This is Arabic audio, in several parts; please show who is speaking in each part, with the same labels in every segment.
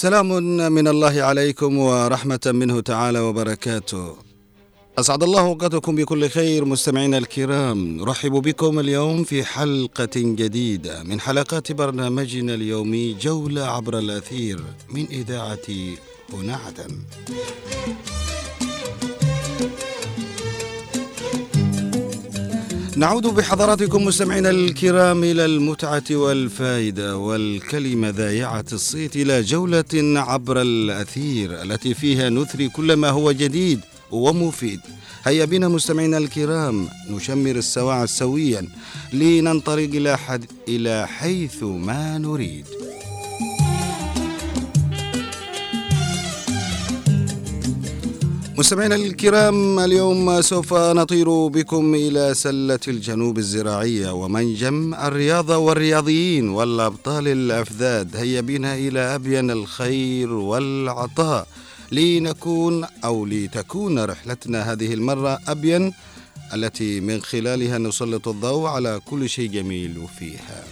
Speaker 1: سلام من الله عليكم ورحمة منه تعالى وبركاته. أسعد الله أوقاتكم بكل خير مستمعينا الكرام. نرحب بكم اليوم في حلقة جديدة من حلقات برنامجنا اليومي جولة عبر الأثير من إذاعة هنا عدن نعود بحضراتكم مستمعينا الكرام إلى المتعة والفائدة والكلمة ذائعة الصيت إلى جولة عبر الأثير التي فيها نثري كل ما هو جديد ومفيد. هيا بنا مستمعينا الكرام نشمر السواعد سويا لننطلق إلى, حد إلى حيث ما نريد. مستمعينا الكرام اليوم سوف نطير بكم إلى سلة الجنوب الزراعية ومنجم الرياضة والرياضيين والأبطال الأفذاذ. هيا بنا إلى أبين الخير والعطاء لنكون أو لتكون رحلتنا هذه المرة أبين التي من خلالها نسلط الضوء على كل شيء جميل فيها.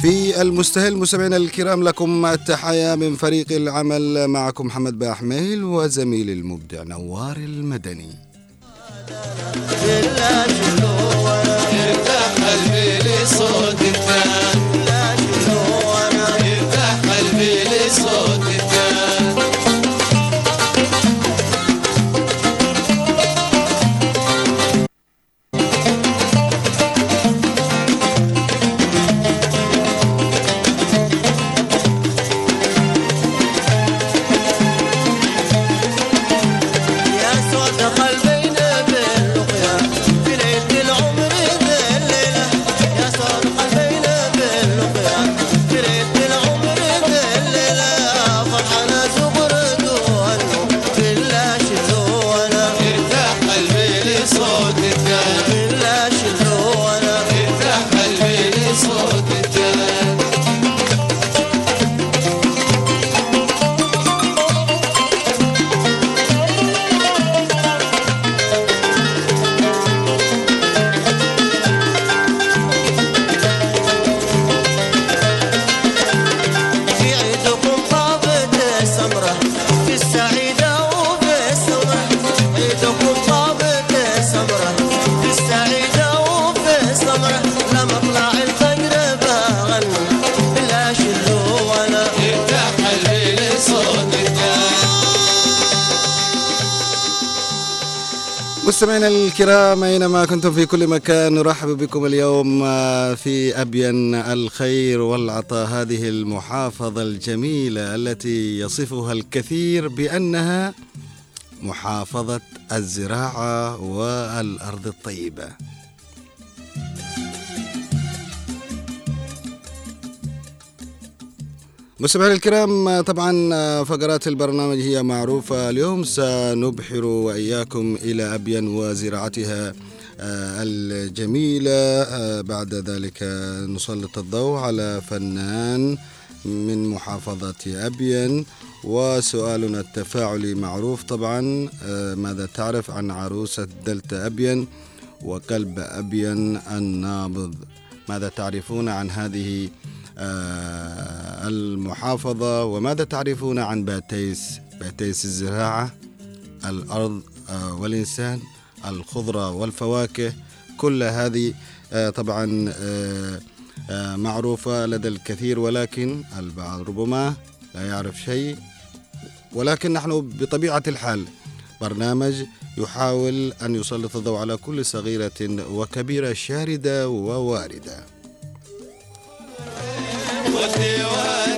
Speaker 1: في المستهل مستمعينا الكرام لكم التحايا من فريق العمل معكم محمد باحميل وزميل المبدع نوار المدني.
Speaker 2: قلبي
Speaker 1: الكرام أينما كنتم في كل مكان نرحب بكم اليوم آه، في أبين الخير والعطاء هذه المحافظة الجميلة التي يصفها الكثير بأنها محافظة الزراعة والأرض الطيبة. مستمعينا الكرام طبعا فقرات البرنامج هي معروفة اليوم. سنبحر وإياكم إلى أبين وزراعتها آه، الجميلة. آه، بعد ذلك نسلط الضوء على فنان من محافظة أبين. وسؤالنا التفاعلي معروف طبعا. آه، ماذا تعرف عن عروسة دلتا أبين وقلب أبين النابض؟ ماذا تعرفون عن هذه المحافظة وماذا تعرفون عن باتيس؟ باتيس الزراعة الأرض آه، والإنسان الخضرة والفواكه كل هذه آه، طبعا آه، آه، معروفة لدى الكثير ولكن البعض ربما لا يعرف شيء. ولكن نحن بطبيعة الحال برنامج يحاول أن يسلط الضوء على كل صغيرة وكبيرة شاردة وواردة.
Speaker 2: والديوان عمر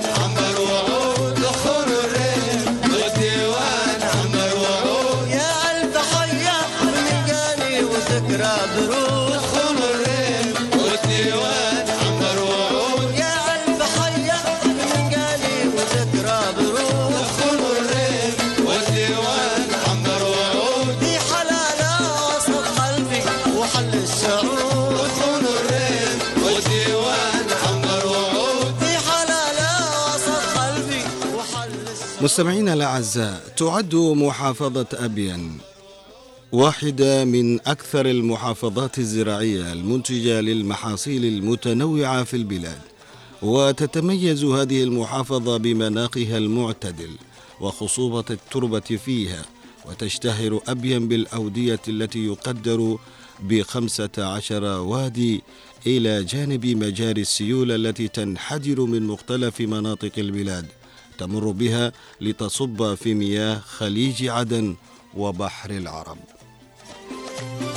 Speaker 1: مستمعينا الأعزاء تعد محافظة أبين واحدة من أكثر المحافظات الزراعية المنتجة للمحاصيل المتنوعة في البلاد. وتتميز هذه المحافظة بمناخها المعتدل وخصوبة التربة فيها وتشتهر أبين بالأودية التي يقدر بخمسة عشر وادي إلى جانب مجاري السيول التي تنحدر من مختلف مناطق البلاد. تمر بها لتصب في مياه خليج عدن وبحر العرب.
Speaker 2: دخن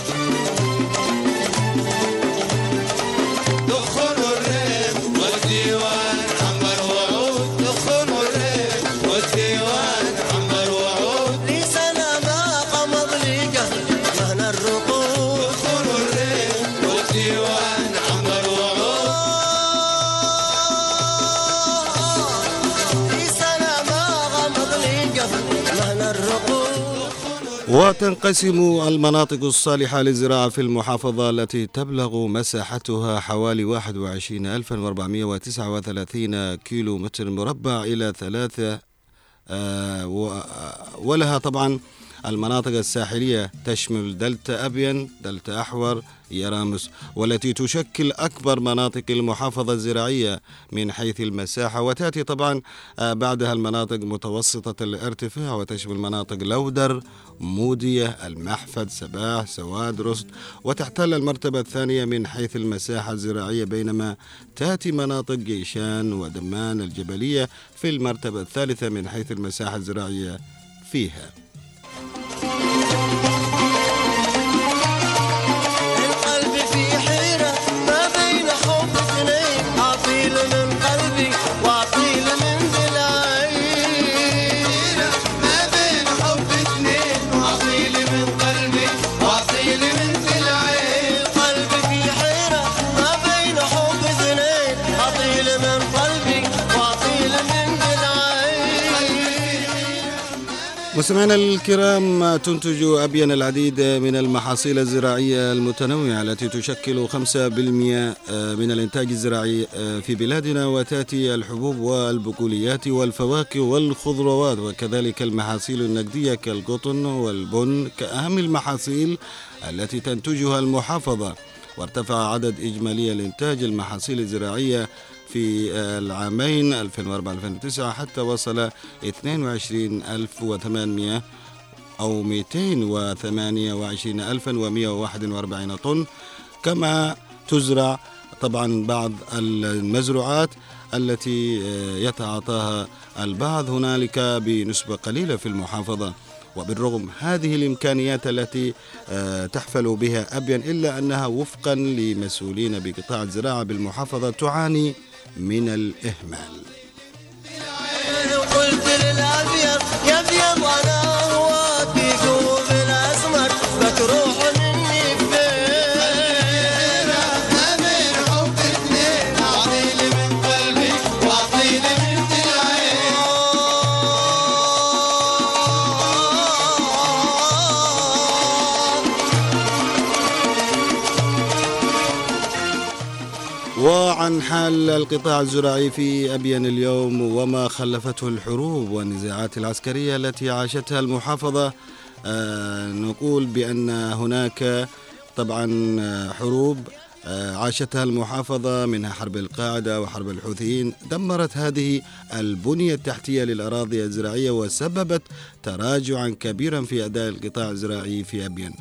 Speaker 1: وتنقسم المناطق الصالحة للزراعة في المحافظة التي تبلغ مساحتها حوالي 21439 كيلو متر مربع إلى ثلاثة آه، ولها طبعا المناطق الساحلية تشمل دلتا أبين دلتا أحور يرامس والتي تشكل أكبر مناطق المحافظة الزراعية من حيث المساحة. وتأتي طبعا آه، بعدها المناطق متوسطة الارتفاع وتشمل مناطق لودر مودية المحفد سباح سواد رصد وتحتل المرتبة الثانية من حيث المساحة الزراعية بينما تأتي مناطق جيشان ودمان الجبلية في المرتبة الثالثة من حيث المساحة الزراعية فيها. مستمعينا الكرام تنتج أبين العديد من المحاصيل الزراعية المتنوعة التي تشكل 5% من الإنتاج الزراعي في بلادنا وتأتي الحبوب والبقوليات والفواكه والخضروات وكذلك المحاصيل النقدية كالقطن والبن كأهم المحاصيل التي تنتجها المحافظة. وارتفع عدد إجمالي الإنتاج المحاصيل الزراعية في العامين 2004-2009 حتى وصل 22800 أو 228141 طن. كما تزرع طبعا بعض المزروعات التي يتعاطاها البعض هنالك بنسبة قليلة في المحافظة. وبالرغم هذه الإمكانيات التي آه، تحفل بها أبين إلا أنها وفقا لمسؤولين بقطاع الزراعة بالمحافظة تعاني من الإهمال. وعن حال القطاع الزراعي في أبين اليوم وما خلفته الحروب والنزاعات العسكرية التي عاشتها المحافظة. آه، نقول بأن هناك طبعا حروب آه، عاشتها المحافظة منها حرب القاعدة وحرب الحوثيين. دمرت هذه البنية التحتية للأراضي الزراعية وسببت تراجعا كبيرا في أداء القطاع الزراعي في أبين.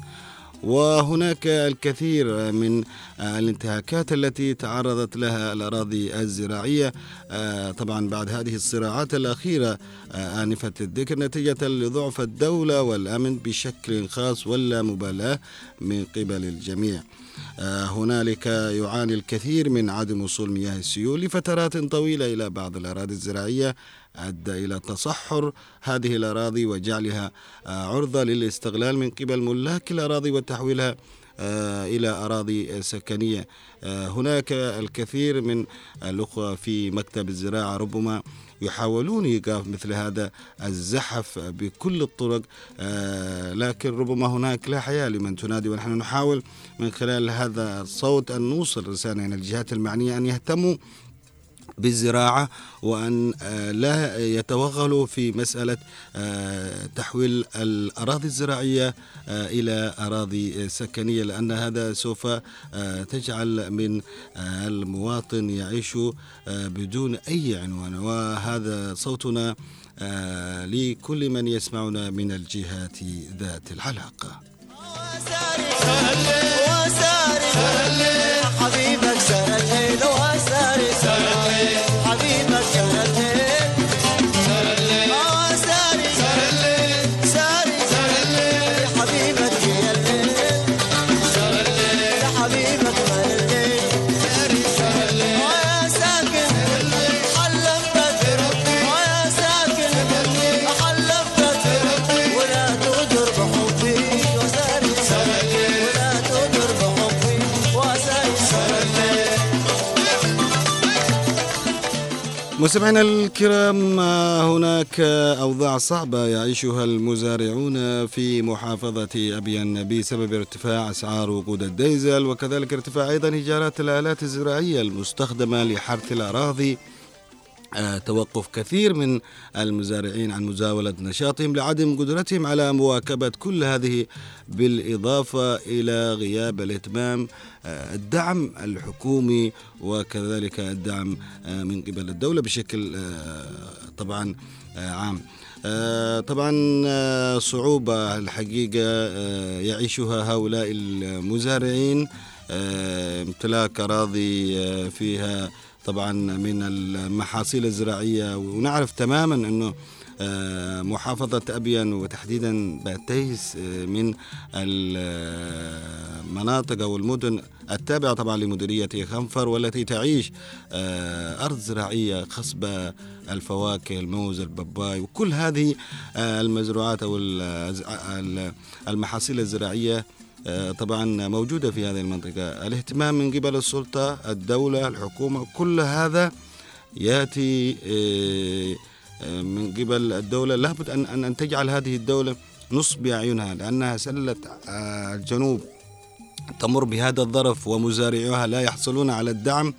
Speaker 1: وهناك الكثير من الانتهاكات التي تعرضت لها الأراضي الزراعية. آه، طبعا بعد هذه الصراعات الأخيرة آه، آنفة الذكر نتيجة لضعف الدولة والأمن بشكل خاص ولا مبالاة من قبل الجميع. آه، هنالك يعاني الكثير من عدم وصول مياه السيول لفترات طويلة إلى بعض الأراضي الزراعية. أدى إلى تصحر هذه الأراضي وجعلها آه، عرضة للاستغلال من قبل ملاك الأراضي وتحويلها آه، إلى أراضي سكنية. آه، هناك الكثير من الأخوة في مكتب الزراعة ربما يحاولون إيقاف مثل هذا الزحف بكل الطرق لكن ربما هناك لا حياة لمن تنادي. ونحن نحاول من خلال هذا الصوت أن نوصل رسالة إلى الجهات المعنية أن يهتموا بالزراعة وأن آه، لا يتوغلوا في مسألة آه، تحويل الأراضي الزراعية آه، إلى أراضي سكنية لأن هذا سوف تجعل من المواطن يعيش بدون أي عنوان. وهذا صوتنا لكل من يسمعنا من الجهات ذات العلاقة
Speaker 2: وساري وساري.
Speaker 1: مستمعينا الكرام هناك أوضاع صعبة يعيشها المزارعون في محافظة أبين بسبب ارتفاع أسعار وقود الديزل وكذلك ارتفاع أيضا إيجارات الآلات الزراعية المستخدمة لحرث الأراضي. توقف كثير من المزارعين عن مزاولة نشاطهم لعدم قدرتهم على مواكبة كل هذه بالإضافة إلى غياب الإتمام آه، الدعم الحكومي وكذلك الدعم آه، من قبل الدولة بشكل آه، طبعا عام. طبعا صعوبة الحقيقة يعيشها هؤلاء المزارعين امتلاك أراضي فيها طبعا من المحاصيل الزراعية ونعرف تماما أنه آه، محافظة أبين وتحديدا باتيس آه، من المناطق أو المدن التابعة طبعا لمديرية خنفر والتي تعيش آه، أرض زراعية خصبة الفواكه الموز الباباي وكل هذه المزروعات أو المحاصيل الزراعية طبعا موجودة في هذه المنطقة. الاهتمام من قبل السلطة الدولة الحكومة كل هذا يأتي آه، آه، من قبل الدولة. لابد أن أن تجعل هذه الدولة نصب أعينها لأنها سلة آه، الجنوب تمر بهذا الظرف ومزارعوها لا يحصلون على الدعم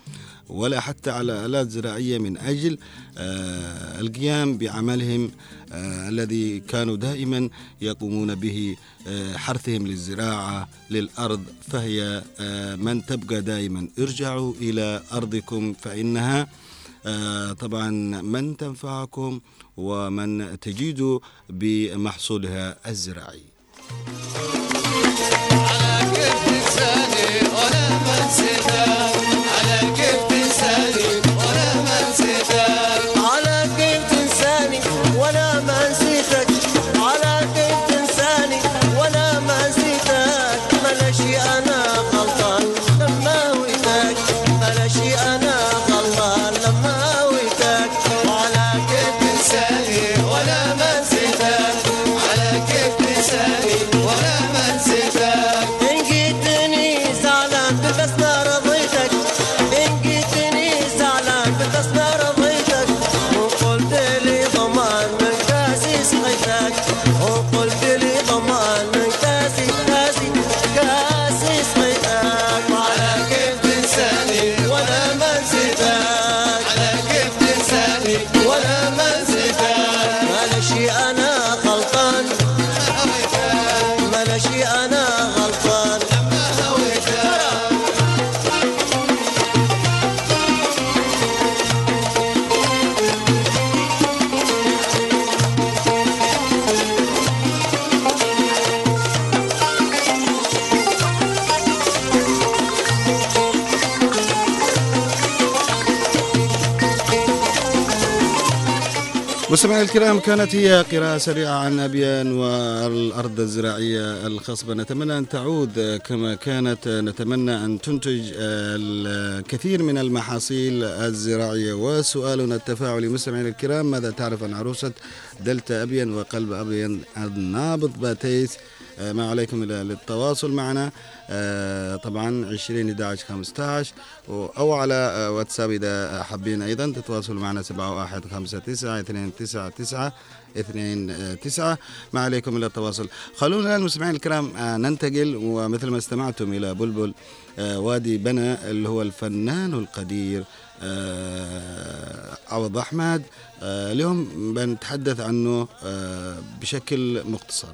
Speaker 1: ولا حتى على آلات زراعية من أجل آه، القيام بعملهم آه، الذي كانوا دائما يقومون به آه، حرثهم للزراعة للأرض فهي آه، من تبقى دائما. ارجعوا إلى أرضكم فإنها آه، طبعا من تنفعكم ومن تجيد بمحصولها الزراعي.
Speaker 2: على كيف تنساني ولا ما
Speaker 1: مستمعينا الكرام كانت هي قراءة سريعة عن أبيان والأرض الزراعية الخصبة. نتمنى أن تعود كما كانت. نتمنى أن تنتج الكثير من المحاصيل الزراعية. وسؤالنا التفاعلي مستمعينا الكرام ماذا تعرف عن عروسة دلتا أبيان وقلب أبيان النابض باتيس؟ آه، ما عليكم إلا للتواصل معنا. آه، طبعا 20 11 15 و- أو على آه، واتساب إذا حابين أيضا تتواصلوا معنا 7159 299 اثنين تسعة ما عليكم إلا التواصل. خلونا المستمعين الكرام آه، ننتقل ومثل ما استمعتم إلى بلبل آه، وادي بنا اللي هو الفنان القدير آه، عوض أحمد. اليوم بنتحدث عنه بشكل مختصر.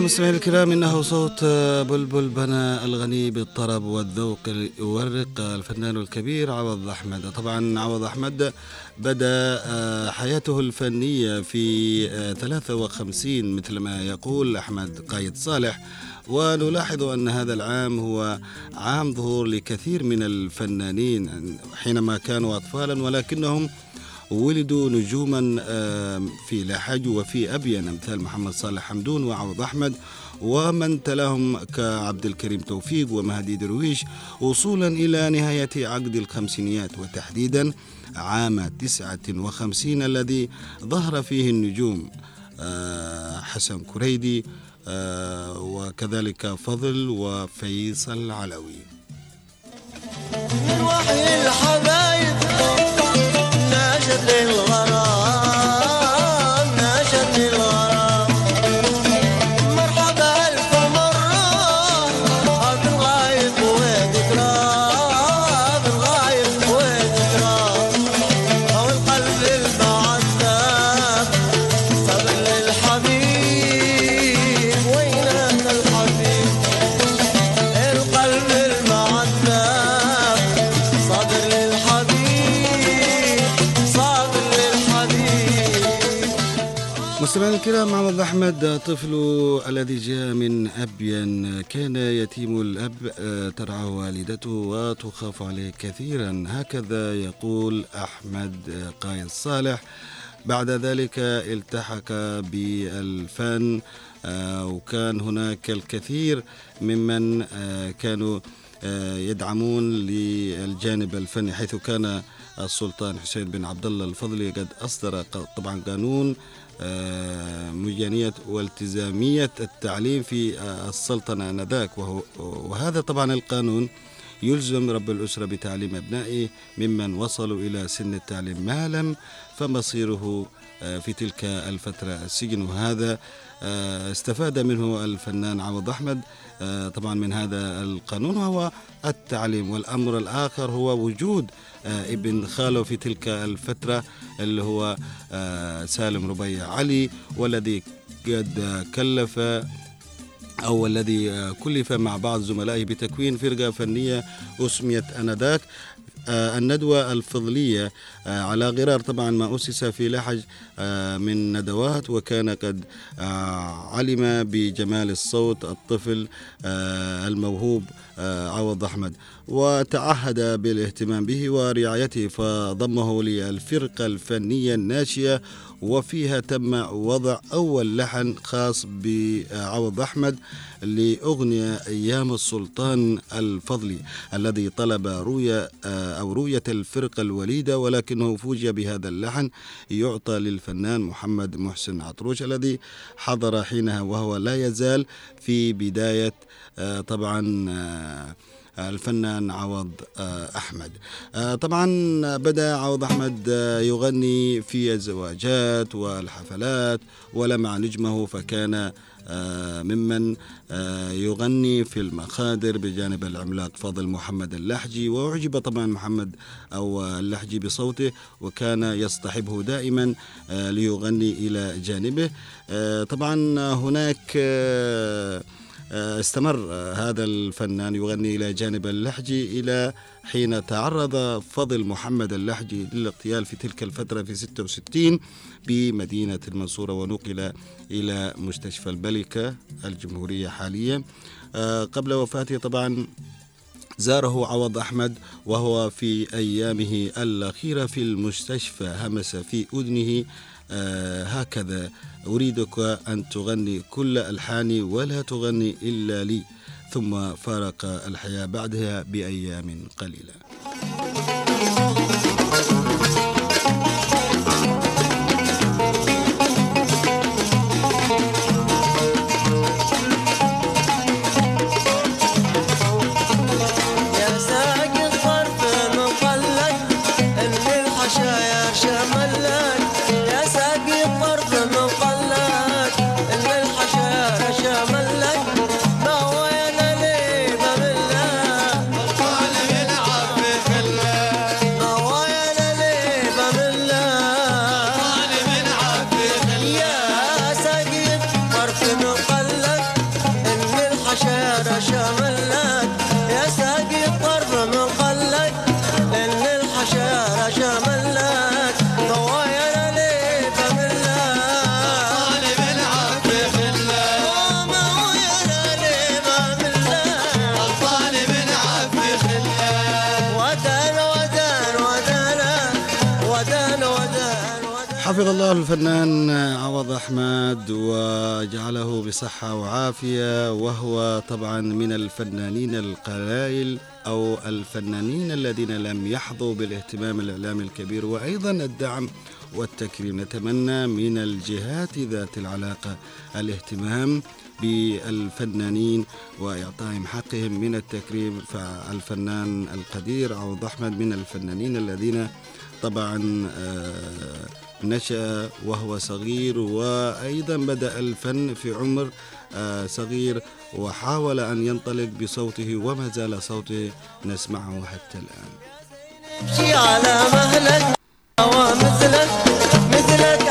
Speaker 1: مستمعينا الكرام إنه صوت بلبل بنا الغني بالطرب والذوق يورق الفنان الكبير عوض أحمد. طبعا عوض أحمد بدأ آه، حياته الفنية في آه، 53 مثل ما يقول أحمد قايد صالح. ونلاحظ أن هذا العام هو عام ظهور لكثير من الفنانين حينما كانوا اطفالا ولكنهم ولدوا نجوما في لاحج وفي أبين أمثال محمد صالح حمدون وعوض أحمد. ومن تلاهم كعبد الكريم توفيق ومهدي درويش وصولا إلى نهاية عقد الخمسينيات وتحديدا عام 59 الذي ظهر فيه النجوم آه، حسن كريدي آه، وكذلك فضل وفيصل علوي
Speaker 2: من وحي
Speaker 1: little أحمد طفل الذي جاء من أبين. كان يتيم الأب آه، ترعاه والدته وتخاف عليه كثيرا. هكذا يقول أحمد آه، قايد صالح. بعد ذلك التحق بالفن آه، وكان هناك الكثير ممن كانوا يدعمون للجانب الفني حيث كان السلطان حسين بن عبد الله الفضلي قد أصدر ق- طبعا قانون مجانية والتزامية التعليم في آه، السلطنة آنذاك. وهذا طبعا القانون يلزم رب الأسرة بتعليم أبنائه ممن وصلوا إلى سن التعليم ما لم فمصيره آه، في تلك الفترة السجن. وهذا آه، استفاد منه الفنان عوض أحمد آه، طبعا من هذا القانون وهو التعليم. والأمر الآخر هو وجود آه، ابن خاله في تلك الفترة اللي هو آه، سالم ربيع علي والذي قد كلف أو الذي آه، كلف مع بعض زملائه بتكوين فرقة فنية أسميت أنذاك. آه، الندوة الفضلية آه، على غرار طبعا ما أسس في لحج آه، من ندوات وكان قد آه، علم بجمال الصوت الطفل آه، الموهوب آه، عوض أحمد. وتعهد بالاهتمام به ورعايته فضمه للفرقة الفنية الناشئة وفيها تم وضع أول لحن خاص بعوض أحمد لأغنية أيام السلطان الفضلي الذي طلب رؤية آه، أو رؤية الفرقة الوليدة ولكنه فوجئ بهذا اللحن. يعطى للفنان محمد محسن عطروش الذي حضر حينها وهو لا يزال في بداية آه، طبعا آه، الفنان عوض آه، أحمد. آه، طبعا بدأ عوض أحمد آه، يغني في الزواجات والحفلات ولمع نجمه فكان آه، ممن آه، يغني في المخادر بجانب العملاق فاضل محمد اللحجي. وأعجب طبعا محمد أو اللحجي بصوته وكان يصطحبه دائما آه، ليغني إلى جانبه. آه، طبعا هناك آه، آه، استمر آه، هذا الفنان يغني إلى جانب اللحجي إلى حين تعرض فضل محمد اللحجي للاغتيال في تلك الفترة في 66 بمدينة المنصورة ونقل إلى مستشفى الملكة الجمهورية حاليا. آه، قبل وفاته طبعا زاره عوض أحمد وهو في أيامه الأخيرة في المستشفى همس في أذنه آه هكذا. أريدك أن تغني كل ألحاني ولا تغني إلا لي. ثم فارق الحياة بعدها بأيام قليلة. الفنان عوض أحمد وجعله بصحة وعافية وهو طبعا من الفنانين القلائل أو الفنانين الذين لم يحظوا بالاهتمام الإعلامي الكبير وأيضا الدعم والتكريم. نتمنى من الجهات ذات العلاقة الاهتمام بالفنانين وإعطائهم حقهم من التكريم. فالفنان القدير عوض أحمد من الفنانين الذين طبعا آه، نشأ وهو صغير وأيضا بدأ الفن في عمر آه، صغير وحاول أن ينطلق بصوته وما زال صوته نسمعه حتى الآن.
Speaker 2: على مهلك ومثلك مثلك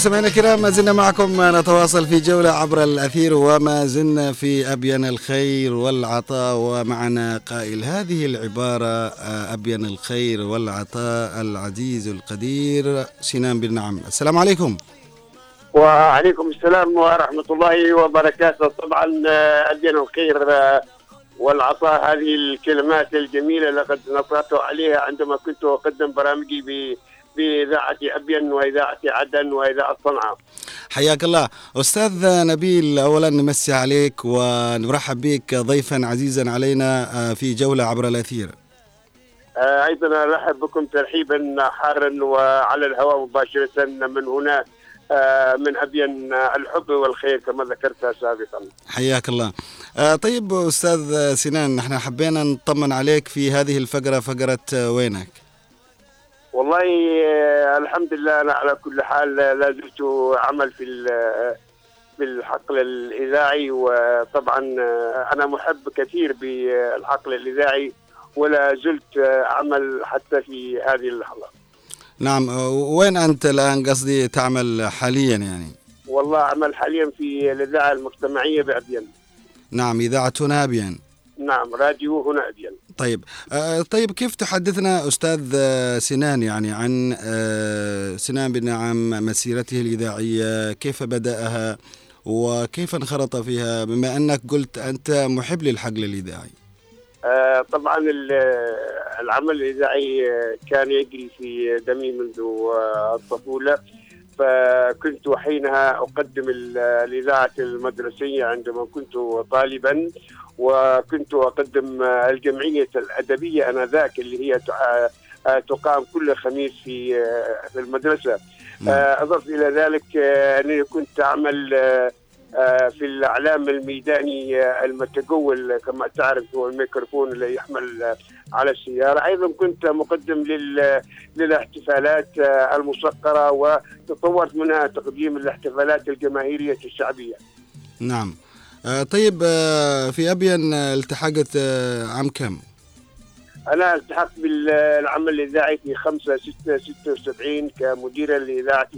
Speaker 1: مستمعينا الكرام ما زلنا معكم. نتواصل في جولة عبر الأثير وما زلنا في أبين الخير والعطاء. ومعنا قائل هذه العبارة آه، أبين الخير والعطاء العزيز القدير سنان بن نعم. السلام عليكم.
Speaker 3: وعليكم السلام ورحمة الله وبركاته. طبعا آه، أبين الخير آه، والعطاء هذه الكلمات الجميلة لقد نطقت عليها عندما كنت أقدم برامجي ب- بإذاعة أبين وإذاعة عدن وإذاعة صنعاء.
Speaker 1: حياك الله. أستاذ نبيل أولا نمسي عليك ونرحب بك ضيفا عزيزا علينا آه، في جولة عبر الأثير.
Speaker 3: آه، أيضا أرحب بكم ترحيبا حارا وعلى الهواء مباشرة من هنا آه، من أبين الحب والخير كما ذكرت سابقا.
Speaker 1: حياك الله. طيب أستاذ سنان نحن حبينا نطمن عليك في هذه الفقرة فقرة وينك؟
Speaker 3: والله آه، الحمد لله أنا على كل حال آه، لا زلت أعمل في ال- في الحقل الإذاعي وطبعا آه، أنا محب كثير بالحقل الإذاعي ولا زلت آه، أعمل حتى في هذه اللحظة.
Speaker 1: نعم آه، وين أنت الآن؟ قصدي تعمل حاليا يعني.
Speaker 3: والله أعمل حاليا في الإذاعة المجتمعية بأبين
Speaker 1: نعم إذاعة هنا أبين
Speaker 3: نعم راديو هنا أبين
Speaker 1: طيب. آه، طيب كيف تحدثنا أستاذ آه، سنان يعني عن آه، سنان بن نعم مسيرته الإذاعية؟ كيف بدأها؟ وكيف انخرط فيها؟ بما أنك قلت أنت محب للحقل الإذاعي.
Speaker 3: آه، طبعا ال- العمل الإذاعي آه، كان يجري في دمي منذ الطفولة. فكنت حينها أقدم ال- الإذاعة المدرسية عندما كنت طالبا. وكنت أقدم الجمعية الأدبية آنذاك اللي هي آه، تقام كل خميس في آه، في المدرسة. آه، أضف إلى ذلك أنني كنت أعمل في الإعلام الميداني المتجول كما تعرف هو الميكروفون اللي يحمل على السيارة. أيضا كنت مقدم لل- للاحتفالات المسقرة وتطورت منها تقديم الاحتفالات الجماهيرية الشعبية.
Speaker 1: نعم. طيب آه، في أبين آه، التحقت آه، عام كم؟
Speaker 3: أنا التحقت بالعمل الإذاعي في 5 6 76 كمديرا لإذاعة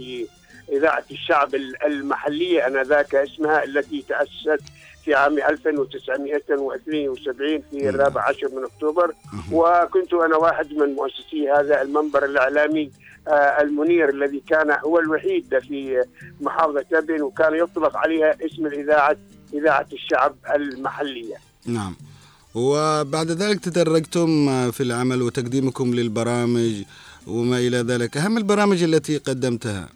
Speaker 3: إذاعة الشعب المحلية أنذاك اسمها التي تأسست في عام 1972 في الرابع عشر من أكتوبر. وكنت أنا واحد من مؤسسي هذا المنبر الإعلامي آه، المنير الذي كان هو الوحيد في محافظة أبين وكان يطلق عليها اسم الإذاعة إذاعة الشعب المحلية.
Speaker 1: نعم. وبعد ذلك تدرجتم في العمل وتقديمكم للبرامج وما إلى ذلك. أهم البرامج التي قدمتها؟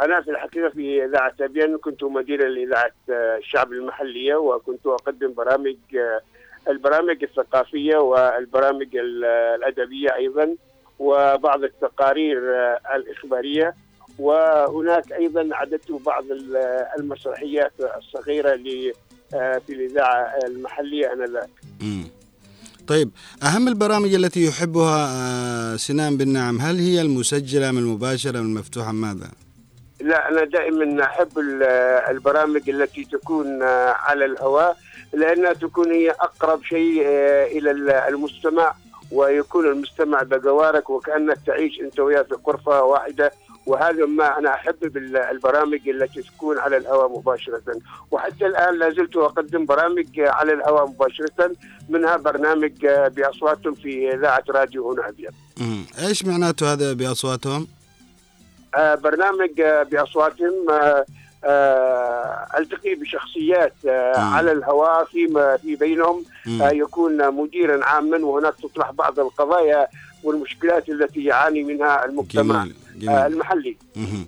Speaker 3: أنا في الحقيقة في إذاعة أبين كنت مديرا لإذاعة الشعب المحلية وكنت أقدم برامج البرامج الثقافية والبرامج ال- الأدبية أيضا وبعض التقارير الإخبارية. وهناك أيضا عددت بعض ال- المسرحيات الصغيرة ل- آه، في الإذاعة المحلية آنذاك
Speaker 1: مم. طيب أهم البرامج التي يحبها آه، سنان بن نعم هل هي المسجلة من المباشرة من المفتوحة ماذا؟
Speaker 3: لا أنا دائما أحب ال- البرامج التي تكون آه، على الهواء لأنها تكون هي أقرب شيء إلى ال- المستمع ويكون المستمع بجوارك وكأنك تعيش أنت وياه في غرفة واحدة وهذا ما أنا أحب بالبرامج التي تكون على الهواء مباشرة وحتى الآن لا زلت أقدم برامج على الهواء مباشرة منها برنامج آه، بأصواتهم في إذاعة راديو هنا أبيض
Speaker 1: مم. إيش معناته هذا بأصواتهم؟
Speaker 3: آه، برنامج آه، بأصواتهم آه، آه، ألتقي بشخصيات آه،. على الهواء فيما في بينهم. آه، يكون مديرا عاما وهناك تطرح بعض القضايا والمشكلات التي يعاني منها المجتمع
Speaker 1: جميل جميل.
Speaker 3: المحلي.
Speaker 1: مهم.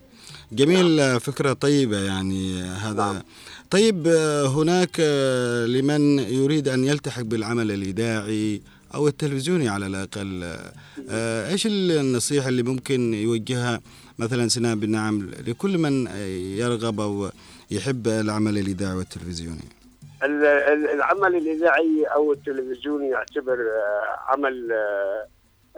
Speaker 1: جميل آه، فكرة طيبة يعني آه، هذا.
Speaker 3: نعم.
Speaker 1: طيب آه، هناك آه، لمن يريد أن يلتحق بالعمل الإذاعي أو التلفزيوني على الأقل. آه، آه، إيش النصيحة اللي ممكن يوجهها؟ مثلا سنان بن نعم لكل من آه، يرغب أو يحب العمل الإذاعي والتلفزيوني.
Speaker 3: ال- ال- العمل الإذاعي أو التلفزيوني يعتبر آه، عمل آه، آه،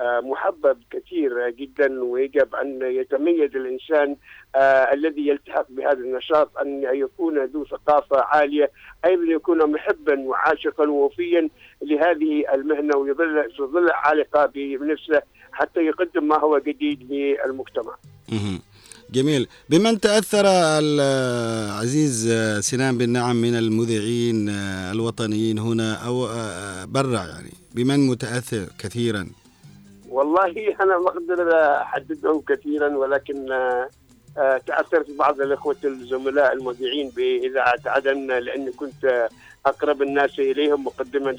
Speaker 3: محبب كثير جدا ويجب أن يتميز الإنسان آه، الذي يلتحق بهذا النشاط أن يكون ذو ثقافة عالية أيضا يكون محبا وعاشقا ووفيا لهذه المهنة ويظل تظل عالقة بنفسه حتى يقدم ما هو جديد للمجتمع.
Speaker 1: جميل. بمن تأثر العزيز سنان بن نعم من المذيعين الوطنيين هنا أو برا يعني بمن متأثر كثيرا؟
Speaker 3: والله أنا ما أقدر أحددهم كثيرا ولكن آه، آه، تأثرت ببعض الإخوة الزملاء المذيعين بإذاعة عدن لأني كنت آه، أقرب الناس إليهم مقدما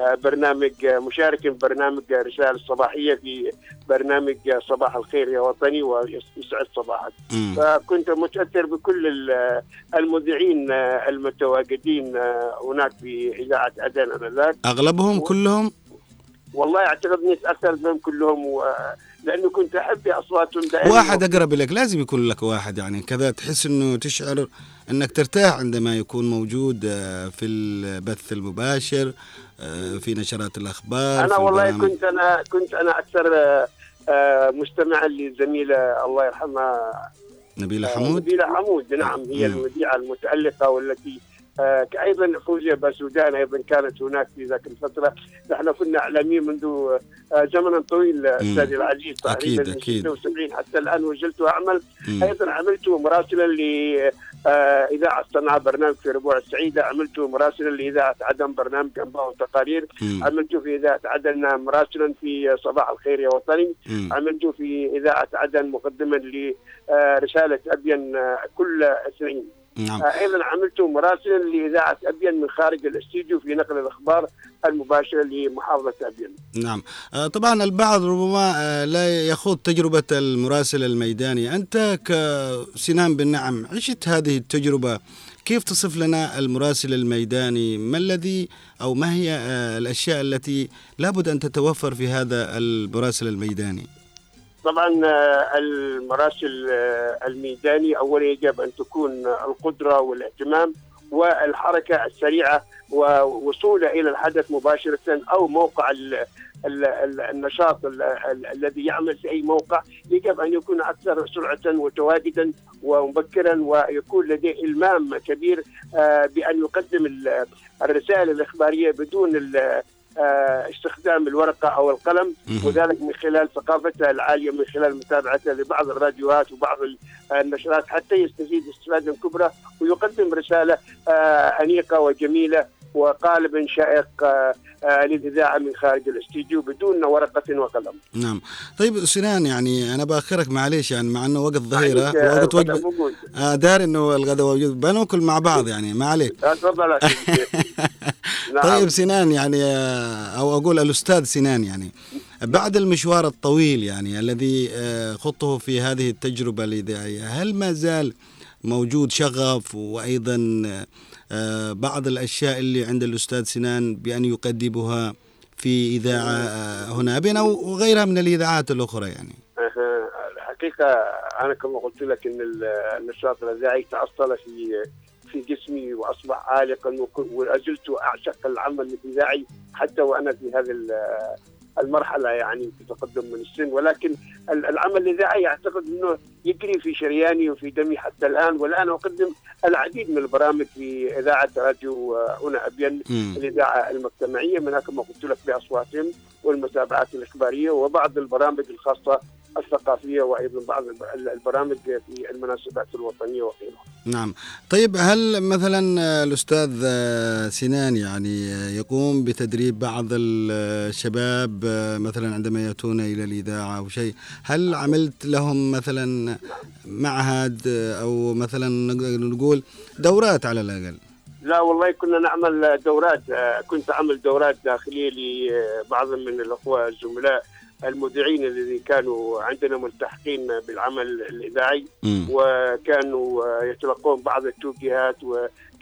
Speaker 3: لبرنامج مشاركا ببرنامج رساله الصباحيه في برنامج صباح الخير يا وطني ويسعد صباحك. فكنت متأثر بكل ال- المذيعين المتواجدين هناك في اذاعه عدن آنذاك
Speaker 1: أغلبهم كلهم
Speaker 3: والله أعتقد إني تاثرت بهم كلهم و... لأنه كنت أحب أصواتهم دائما
Speaker 1: واحد أقرب لك لازم يكون لك واحد يعني كذا تحس أنه تشعر أنك ترتاح عندما يكون موجود آه، في البث المباشر آه، في نشرات الأخبار أنا
Speaker 3: والله
Speaker 1: البرامج.
Speaker 3: كنت أنا كنت أنا أكثر آه، مستمعا للزميلة الله يرحمها
Speaker 1: نبيلة
Speaker 3: آه،
Speaker 1: حمود
Speaker 3: نبيلة حمود نعم هي
Speaker 1: مم.
Speaker 3: المذيعة المتألقة والتي أيضا فوزيا باسودان أيضا كانت هناك في ذاك الفترة نحن كنا أعلاميين منذ آه، زمن طويل آه،. أستاذي العزيز تقريبا من
Speaker 1: أكيد.
Speaker 3: 76 حتى الآن وجلت
Speaker 1: أعمل.
Speaker 3: أيضا عملت مراسلا لاذاعه صنعاء برنامج في ربوع السعيدة عملت مراسلا لإذاعة عدن برنامج أنباء وتقارير. عملت في إذاعة عدن مراسلا في صباح الخير يا وطني. عملت في إذاعة عدن مقدما لرساله ابين آه، كل اثنين
Speaker 1: نعم.
Speaker 3: أيضا عملت مراسلا لإذاعة أبين من خارج الاستديو في نقل الأخبار المباشرة لمحافظة أبين.
Speaker 1: نعم. آه، طبعا البعض ربما آه، لا يخوض تجربة المراسل الميداني أنت كسنان بن نعم عشت هذه التجربة؟ كيف تصف لنا المراسل الميداني؟ ما الذي أو ما هي آه، الأشياء التي لابد أن تتوفر في هذا المراسل الميداني؟
Speaker 3: طبعا آه، المراسل آه، الميداني اولا يجب أن تكون القدرة والاهتمام والحركة السريعة ووصوله إلى الحدث مباشرة أو موقع ال ال ال النشاط ال ال الذي يعمل في أي موقع. يجب أن يكون أكثر سرعة وتواجدا ومبكرا ويكون لديه إلمام كبير آه، بأن يقدم ال- الرسائل الإخبارية بدون استخدام الورقة أو القلم. وذلك من خلال ثقافته العالية من خلال متابعته لبعض الراديوهات وبعض ال- النشرات حتى يستفيد استفاده كبرى ويقدم رسالة آه، أنيقة وجميلة وقالب شائق آه، آه، للإذاعة من خارج الاستديو بدون ورقة وقلم.
Speaker 1: نعم طيب سنان يعني أنا بأخرك معليش يعني مع أنه وقت ظهيرة
Speaker 3: آه،
Speaker 1: وقت وجبة. آه داري أنه الغداء موجود بناكل مع بعض يعني ما عليك
Speaker 3: آه، تفضل. نعم.
Speaker 1: طيب سنان يعني آه، أو أقول الأستاذ سنان يعني بعد المشوار الطويل يعني الذي آه، خضته في هذه التجربة الاذاعيه هل ما زال موجود شغف وأيضا آه، بعض الأشياء اللي عند الأستاذ سنان بأن يقدمها في إذاعة آه، هنا بين أو غيرها من الإذاعات الأخرى يعني
Speaker 3: أها، الحقيقة أنا كما قلت لك ال- النشاط الإذاعي تأصل في في جسمي وأصبح عالقا وأزلت أعشق العمل الإذاعي حتى وأنا في هذه ال- المرحلة يعني في تقدم من السن. ولكن ال- العمل الإذاعي أعتقد أنه يجري في شرياني وفي دمي حتى الآن. والآن أقدم العديد من البرامج في إذاعة راديو آه، هنا أبين
Speaker 1: مم.
Speaker 3: الإذاعة المجتمعية. منها كما قلت لك بأصواتهم والمتابعات الإخبارية وبعض البرامج الخاصة الثقافية وأيضا بعض الب- البرامج في المناسبات الوطنية وغيرها.
Speaker 1: نعم. طيب هل مثلا آه، الأستاذ آه، سنان يعني آه، يقوم بتدريب بعض الشباب مثلا عندما يأتون إلى الإذاعة أو شيء هل عملت لهم مثلا معهد أو مثلا نقول دورات على الأقل؟
Speaker 3: لا والله كنا نعمل دورات كنت أعمل دورات داخلية لبعض من الأخوة الزملاء. المذيعين الذين كانوا عندنا ملتحقين بالعمل الإذاعي
Speaker 1: مم.
Speaker 3: وكانوا يتلقون بعض التوجيهات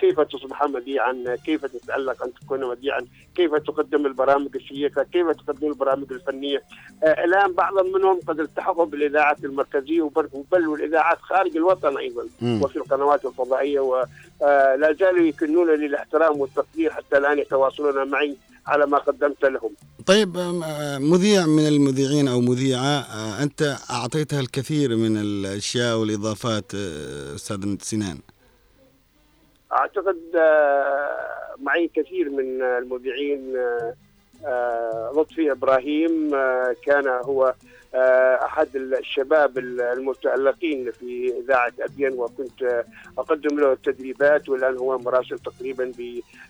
Speaker 3: وكيف تصبح مذيعا كيف تتألق أن تكون مذيعا كيف تقدم البرامج الشيقة كيف تقدم البرامج الفنية؟ آه، الآن بعض منهم قد التحقوا بالإذاعات المركزية بل والإذاعات خارج الوطن أيضا
Speaker 1: مم.
Speaker 3: وفي القنوات الفضائية ولا زالوا يكنونني الاحترام والتقدير حتى الآن يتواصلون معي على ما قدمت لهم.
Speaker 1: طيب آه، مذيع من المذيعين أو مذيعة آه، أنت أعطيتها الكثير من الأشياء والإضافات آه، أستاذ سنان.
Speaker 3: أعتقد آه، معي كثير من المذيعين آه، آه، لطفي إبراهيم كان هو أحد الشباب المتألقين في إذاعة ابين وكنت أقدم له التدريبات والآن هو مراسل تقريبا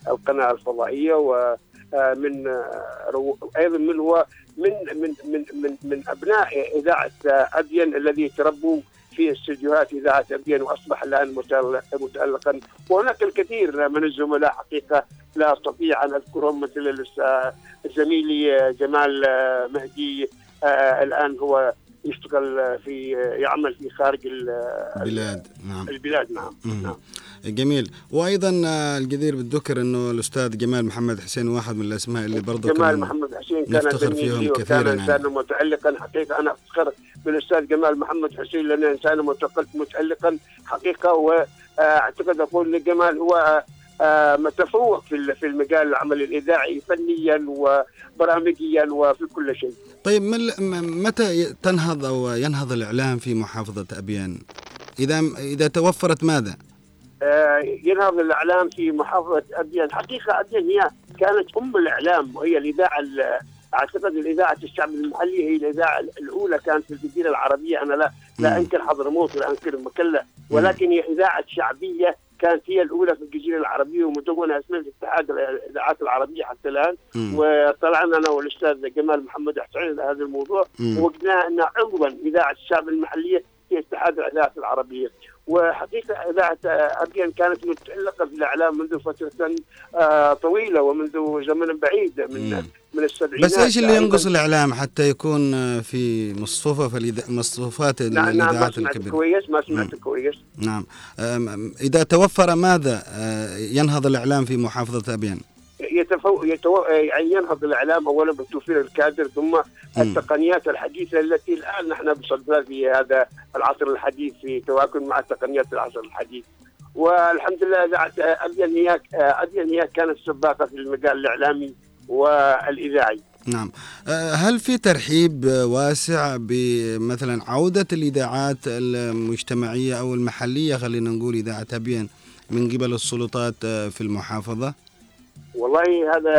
Speaker 3: بالقناة الفضائية ومن أيضا من هو من من من من, من أبناء إذاعة ابين الذي تربوا في استديوهات إذاعة ابين وأصبح الآن متالقا. وهناك الكثير من الزملاء حقيقة لا أستطيع أن أذكرهم مثل زميلي جمال مهدي آه، الآن هو يشتغل في يعمل في خارج ال-
Speaker 1: بلاد نعم.
Speaker 3: البلاد نعم. نعم.
Speaker 1: جميل وأيضا آه، الجدير بالذكر إنه الأستاذ جمال محمد حسين واحد من الأسماء اللي برضه
Speaker 3: جمال
Speaker 1: كان
Speaker 3: محمد حسين كان
Speaker 1: نفتخر فيهم كثيراً يعني.
Speaker 3: انسانا متالقا حقيقة أنا أفتخر بالأستاذ جمال محمد حسين لأنه انسانا متق- متالقا حقيقة واعتقد أقول لجمال هو آه، متفوق في في المجال العمل الإذاعي فنيا وبرامجيا وفي كل شيء.
Speaker 1: طيب متى تنهض أو ينهض الإعلام في محافظة أبيان؟ إذا إذا توفرت ماذا؟
Speaker 3: آه، ينهض الإعلام في محافظة ابين، حقيقة ابين هي كانت أم الإعلام وهي الإذاعة ال- أعتقد الإذاعة الشعب المحلي هي الإذاعة الأولى كانت في الجزيرة العربية أنا لا لا. أنكر حضرموت ولا أنكر مكلا ولكن هي إذاعة شعبية كانت هي الأولى في الجزيرة العربية ومدونه اسمها الاتحاد الإذاعات العربية حتى
Speaker 1: الآن.
Speaker 3: وطلعنا أنا والأستاذ جمال محمد حسين على هذا الموضوع
Speaker 1: مم.
Speaker 3: وقلنا أن عضوا إذاعة الشعب المحلية في اتحاد الاذاعات العربية وحقيقة إذاعة ابين كانت متالقه في الاعلام منذ فترة آه، طويلة ومنذ زمن بعيد من
Speaker 1: مم.
Speaker 3: من السبعينات
Speaker 1: بس إيش اللي
Speaker 3: أيضاً.
Speaker 1: ينقص الإعلام حتى يكون آه، في مصفوفة في مصفوفات
Speaker 3: نعم نعم ما
Speaker 1: الإذاعات
Speaker 3: سمعت
Speaker 1: الكبيرة؟
Speaker 3: كويس ما سمعت كويس
Speaker 1: نعم إذا توفر ماذا آه، ينهض الإعلام في محافظة أبيان؟
Speaker 3: يتفو... يتو... يعني ينهض الإعلام اولا بتوفير الكادر ثم التقنيات الحديثة التي الآن نحن بصددها في هذا العصر الحديث في تواكب مع تقنيات العصر الحديث. والحمد لله ابين هي ابين هي كانت سباقة في المجال الإعلامي والإذاعي.
Speaker 1: نعم. آه، هل في ترحيب واسع بمثلا عودة الإذاعات المجتمعية أو المحلية خلينا نقول إذاعة أبين من قبل السلطات آه، في المحافظة؟
Speaker 3: والله هذا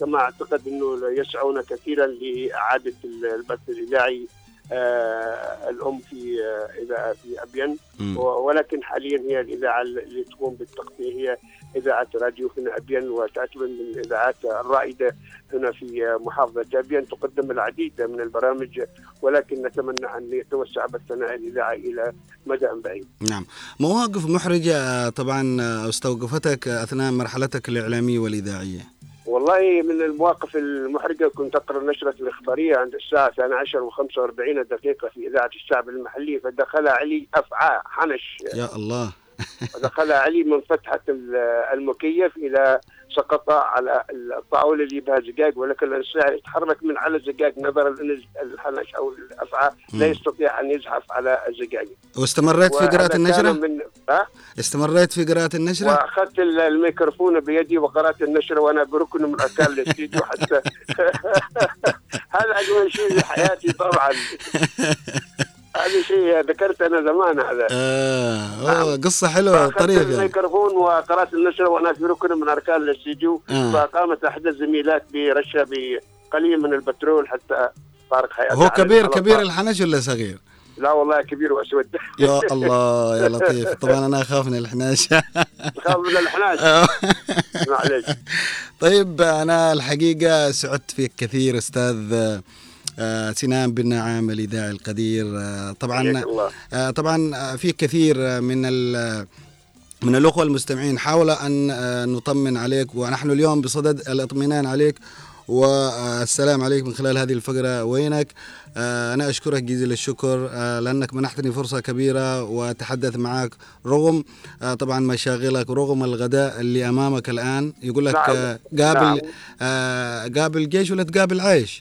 Speaker 3: كما أعتقد إنه يسعون كثيرا لإعادة البث الإذاعي آه الأم في آه اذاعه في أبين. ولكن حاليا هي الإذاعة اللي تقوم بالتغطيه هي إذاعة راديو هنا ابين وتعتبر من الاذاعات الرائدة هنا في محافظة ابين تقدم العديد من البرامج ولكن نتمنى أن يتوسع بثنا الاذاعي إلى مدى بعيد.
Speaker 1: نعم. مواقف محرجة طبعا استوقفتك أثناء مرحلتك الإعلامية والإذاعية.
Speaker 3: والله من المواقف المحرجة كنت أقرأ النشره الإخبارية عند الساعة 12 و45 دقيقة في إذاعة الشعب المحلي فدخل علي أفعى حنش.
Speaker 1: يا الله.
Speaker 3: دخل علي من فتحة ال- المكيف إلى سقط على الطاولة اللي بها زجاج ولكن الانسان يتحرك من على الزجاج نظرا ان الحنش أو الأفعى لا. يستطيع أن يزحف على الزجاج.
Speaker 1: واستمريت في قراءة النشرة؟
Speaker 3: من ها؟
Speaker 1: استمريت في قراءة النشرة؟
Speaker 3: وأخذت ال- الميكروفون بيدي وقرأت النشرة وأنا بركن من أركان الاستديو حتى هذا أجمل شيء في حياتي طبعا. هذا شيء ذكرت أنا زمان هذا.
Speaker 1: آه أوه، قصة حلوة
Speaker 3: اخذت
Speaker 1: طريفة يعني.
Speaker 3: الميكروفون وقرأت النشرة وأنا في ركن من أركان الاستديو
Speaker 1: آه.
Speaker 3: فقامت احدى الزميلات برشه بقليل من البترول حتى فارق حياتي.
Speaker 1: هو كبير كبير. الحنش ولا صغير؟
Speaker 3: لا والله كبير وأسود.
Speaker 1: يا الله يا لطيف. طبعا أنا أخاف من الحناش
Speaker 3: تخاف من الحناش. معلش
Speaker 1: طيب أنا الحقيقة سعدت فيك كثير أستاذ آه، سنان بن نعام الاذاعي القدير. آه، طبعا آه، طبعا آه، في كثير آه، من ال- من الأخوة المستمعين حاول أن آه، نطمن عليك ونحن اليوم بصدد الاطمئنان عليك والسلام عليك من خلال هذه الفقرة. وينك؟ آه، أنا أشكرك جزيل الشكر آه، لأنك منحتني فرصة كبيرة وأتحدث معك رغم آه، طبعا مشاغلك رغم الغداء اللي أمامك الآن. يقول لك
Speaker 3: نعم.
Speaker 1: آه، قابل
Speaker 3: نعم.
Speaker 1: آه، قابل جيش ولا تقابل عيش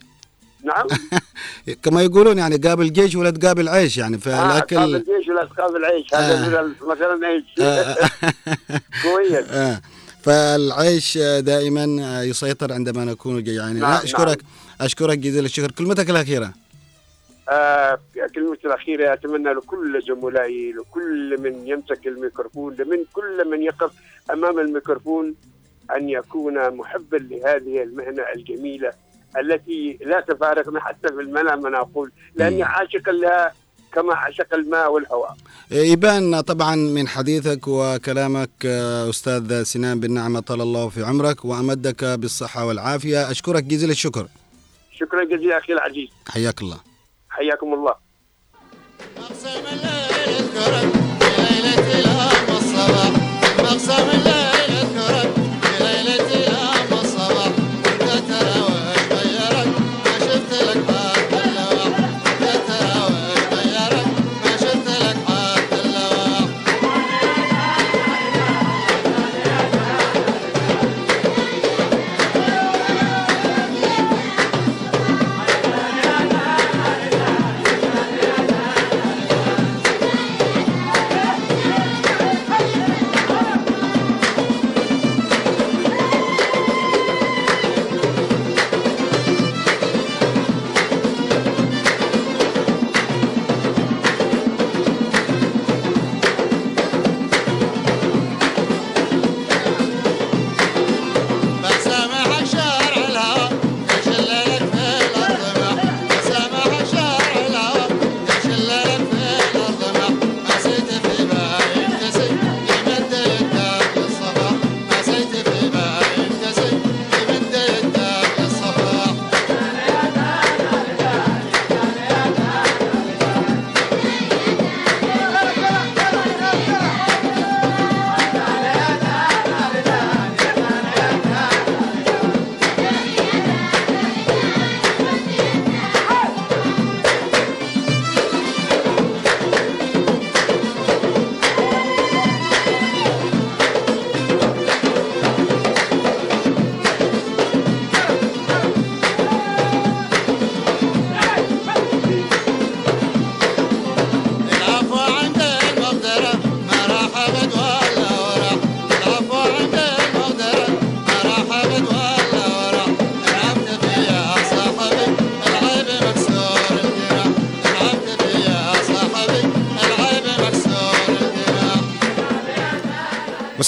Speaker 3: نعم.
Speaker 1: كما يقولون يعني قابل جيش ولا تقابل عيش يعني
Speaker 3: آه،
Speaker 1: فالأكل
Speaker 3: أصحاب الجيش ولا اصحاب العيش هذا
Speaker 1: آه.
Speaker 3: مثلا إيش
Speaker 1: آه،
Speaker 3: كويس.
Speaker 1: آه. فالعيش آه، دائما آه، يسيطر عندما نكون جيعانين
Speaker 3: نعم،
Speaker 1: لا أشكرك أشكرك جزيل الشكر. كلمتك الأخيرة.
Speaker 3: آه كلمتي الأخيرة أتمنى لكل زملائي لكل من يمسك الميكروفون لمن كل من يقف أمام الميكروفون أن يكون محبا لهذه المهنة الجميلة. التي لا تفارقنا حتى في المنام أنا أقول. لأني عاشق لها كما عشق الماء والهواء.
Speaker 1: يبان طبعا من حديثك وكلامك آه، أستاذ سنان بن نعمة طال الله في عمرك وأمدك بالصحة والعافية. أشكرك جزيل الشكر.
Speaker 3: شكرا جزيلا أخي العزيز.
Speaker 1: حياك الله.
Speaker 3: حياكم الله.
Speaker 2: مقسم الليل اذكرك بليلة الهام والصباح مقسم الليل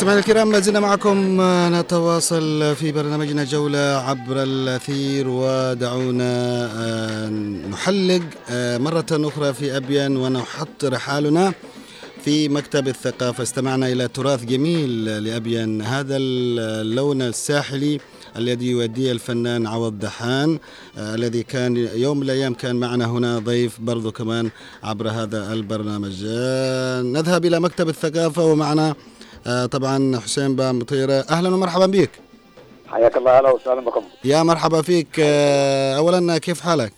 Speaker 1: مستمعينا الكرام ما زلنا معكم. نتواصل في برنامجنا جولة عبر الأثير ودعونا آه، نحلق آه، مرة أخرى في أبين ونحط رحالنا في مكتب الثقافة. استمعنا إلى تراث جميل لأبين هذا اللون الساحلي الذي يؤديه الفنان عوض دحان آه، الذي كان يوم من الأيام كان معنا هنا ضيف برضو كمان عبر هذا البرنامج. آه، نذهب إلى مكتب الثقافة ومعنا طبعا حسين بام مطيرة أهلا ومرحبا بك.
Speaker 4: حياك الله أهلا وسهلا بكم.
Speaker 1: يا مرحبا فيك. آه، أولا كيف حالك؟